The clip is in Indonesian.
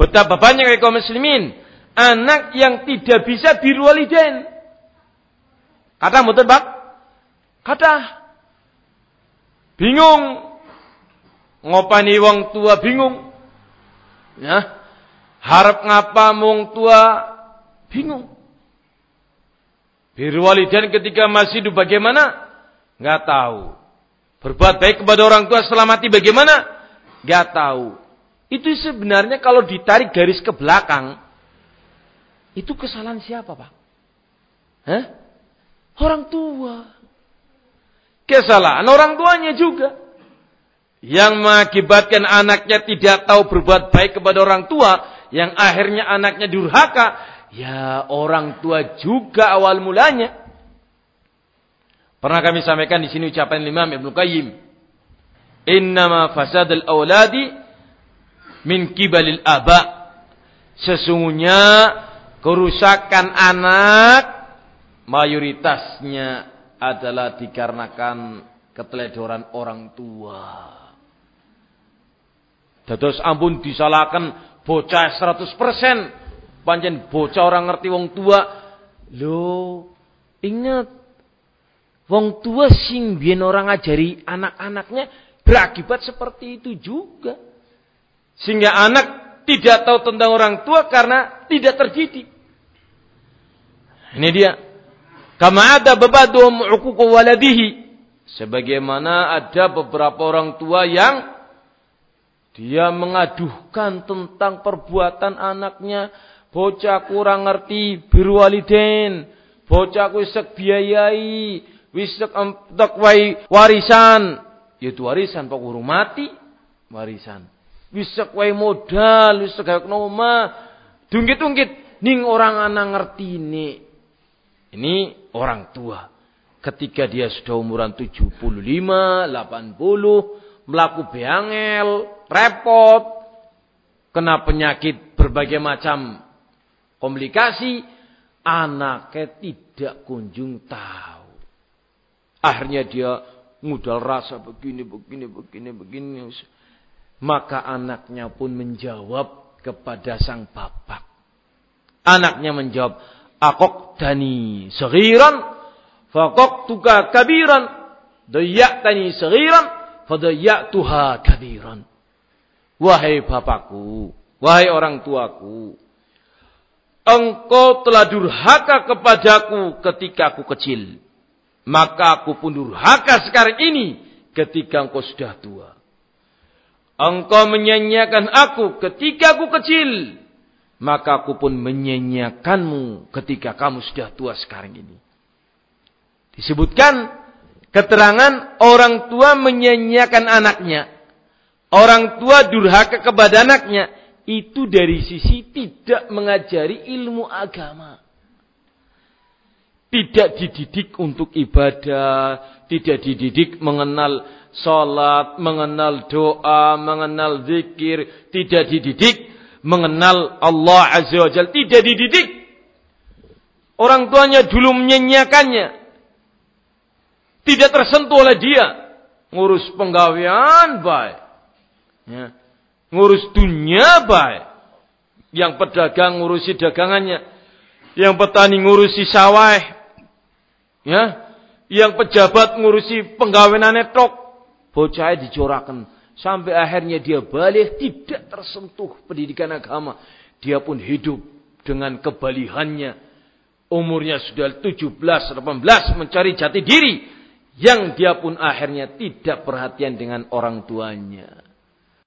Betapa banyak kaum muslimin anak yang tidak bisa birwalidain. Kata mboten, Pak? Kata bingung ngopani wong tua bingung. Ya. Harap ngapa wong tua bingung. Birwalidain ketika masih hidup bagaimana? Enggak tahu. Berbuat baik kepada orang tua setelah mati bagaimana? Enggak tahu. Itu sebenarnya kalau ditarik garis ke belakang, itu kesalahan siapa, Pak? Hah? Orang tua. Kesalahan orang tuanya juga. Yang mengakibatkan anaknya tidak tahu berbuat baik kepada orang tua, yang akhirnya anaknya durhaka, ya orang tua juga awal mulanya. Pernah kami sampaikan di sini ucapan Imam Ibnu Qayyim. Innama fasadul awladi min kibalil aba. Sesungguhnya kerusakan anak mayoritasnya adalah dikarenakan keteledoran orang tua. Dados ampun disalahkan bocah 100%. Panjen bocah orang ngerti wong tua. Lo ingat wong tua sing biyen orang ngajari anak-anaknya berakibat seperti itu juga. Sehingga anak tidak tahu tentang orang tua karena tidak terdidik. Ini dia. Kama ada bebaduhum uququ waladihi. Sebagaimana ada beberapa orang tua yang dia mengaduhkan tentang perbuatan anaknya. Bocah kurang ngerti birwaliden. Bocah wisek biayai. Wisek entek warisan. Yaitu warisan pak mati. Warisan. Wisek wai modal. Wisek kayak noma. Dungkit-dungkit. Ning orang anak ngerti ini. Ini orang tua. Ketika dia sudah umuran 75, 80, melaku beangel, repot, kena penyakit berbagai macam komplikasi, anaknya tidak kunjung tahu. Akhirnya dia mudal rasa begini, begini, begini, begini. Maka anaknya pun menjawab kepada sang bapak. Anaknya menjawab, Akok dani segiran, fakok tuka kabiran, tani segiran, tuha kabiran. Wahai bapakku, wahai orang tuaku, engkau telah durhaka kepadaku ketika aku kecil. Maka aku pun durhaka sekarang ini ketika engkau sudah tua. Engkau menyanyiakan aku ketika aku kecil maka aku pun menyanyiakanmu ketika kamu sudah tua sekarang ini. Disebutkan keterangan orang tua menyanyiakan anaknya. Orang tua durhaka kepada anaknya. Itu dari sisi tidak mengajari ilmu agama. Tidak dididik untuk ibadah. Tidak dididik mengenal sholat, mengenal doa, mengenal zikir. Tidak dididik mengenal Allah Azza wa Jal. Tidak dididik. Orang tuanya dulu menyanyiakannya. Tidak tersentuh oleh dia. Ngurus penggawean baik. Ya. Ngurus dunia baik. Yang pedagang ngurusi dagangannya. Yang petani ngurusi sawah. Ya. Yang pejabat ngurusi penggaweannya tok. Bocahnya dicorakan Sampai akhirnya dia balik tidak tersentuh pendidikan agama. Dia pun hidup dengan kebalihannya. Umurnya sudah 17, 18 mencari jati diri. Yang dia pun akhirnya tidak perhatian dengan orang tuanya.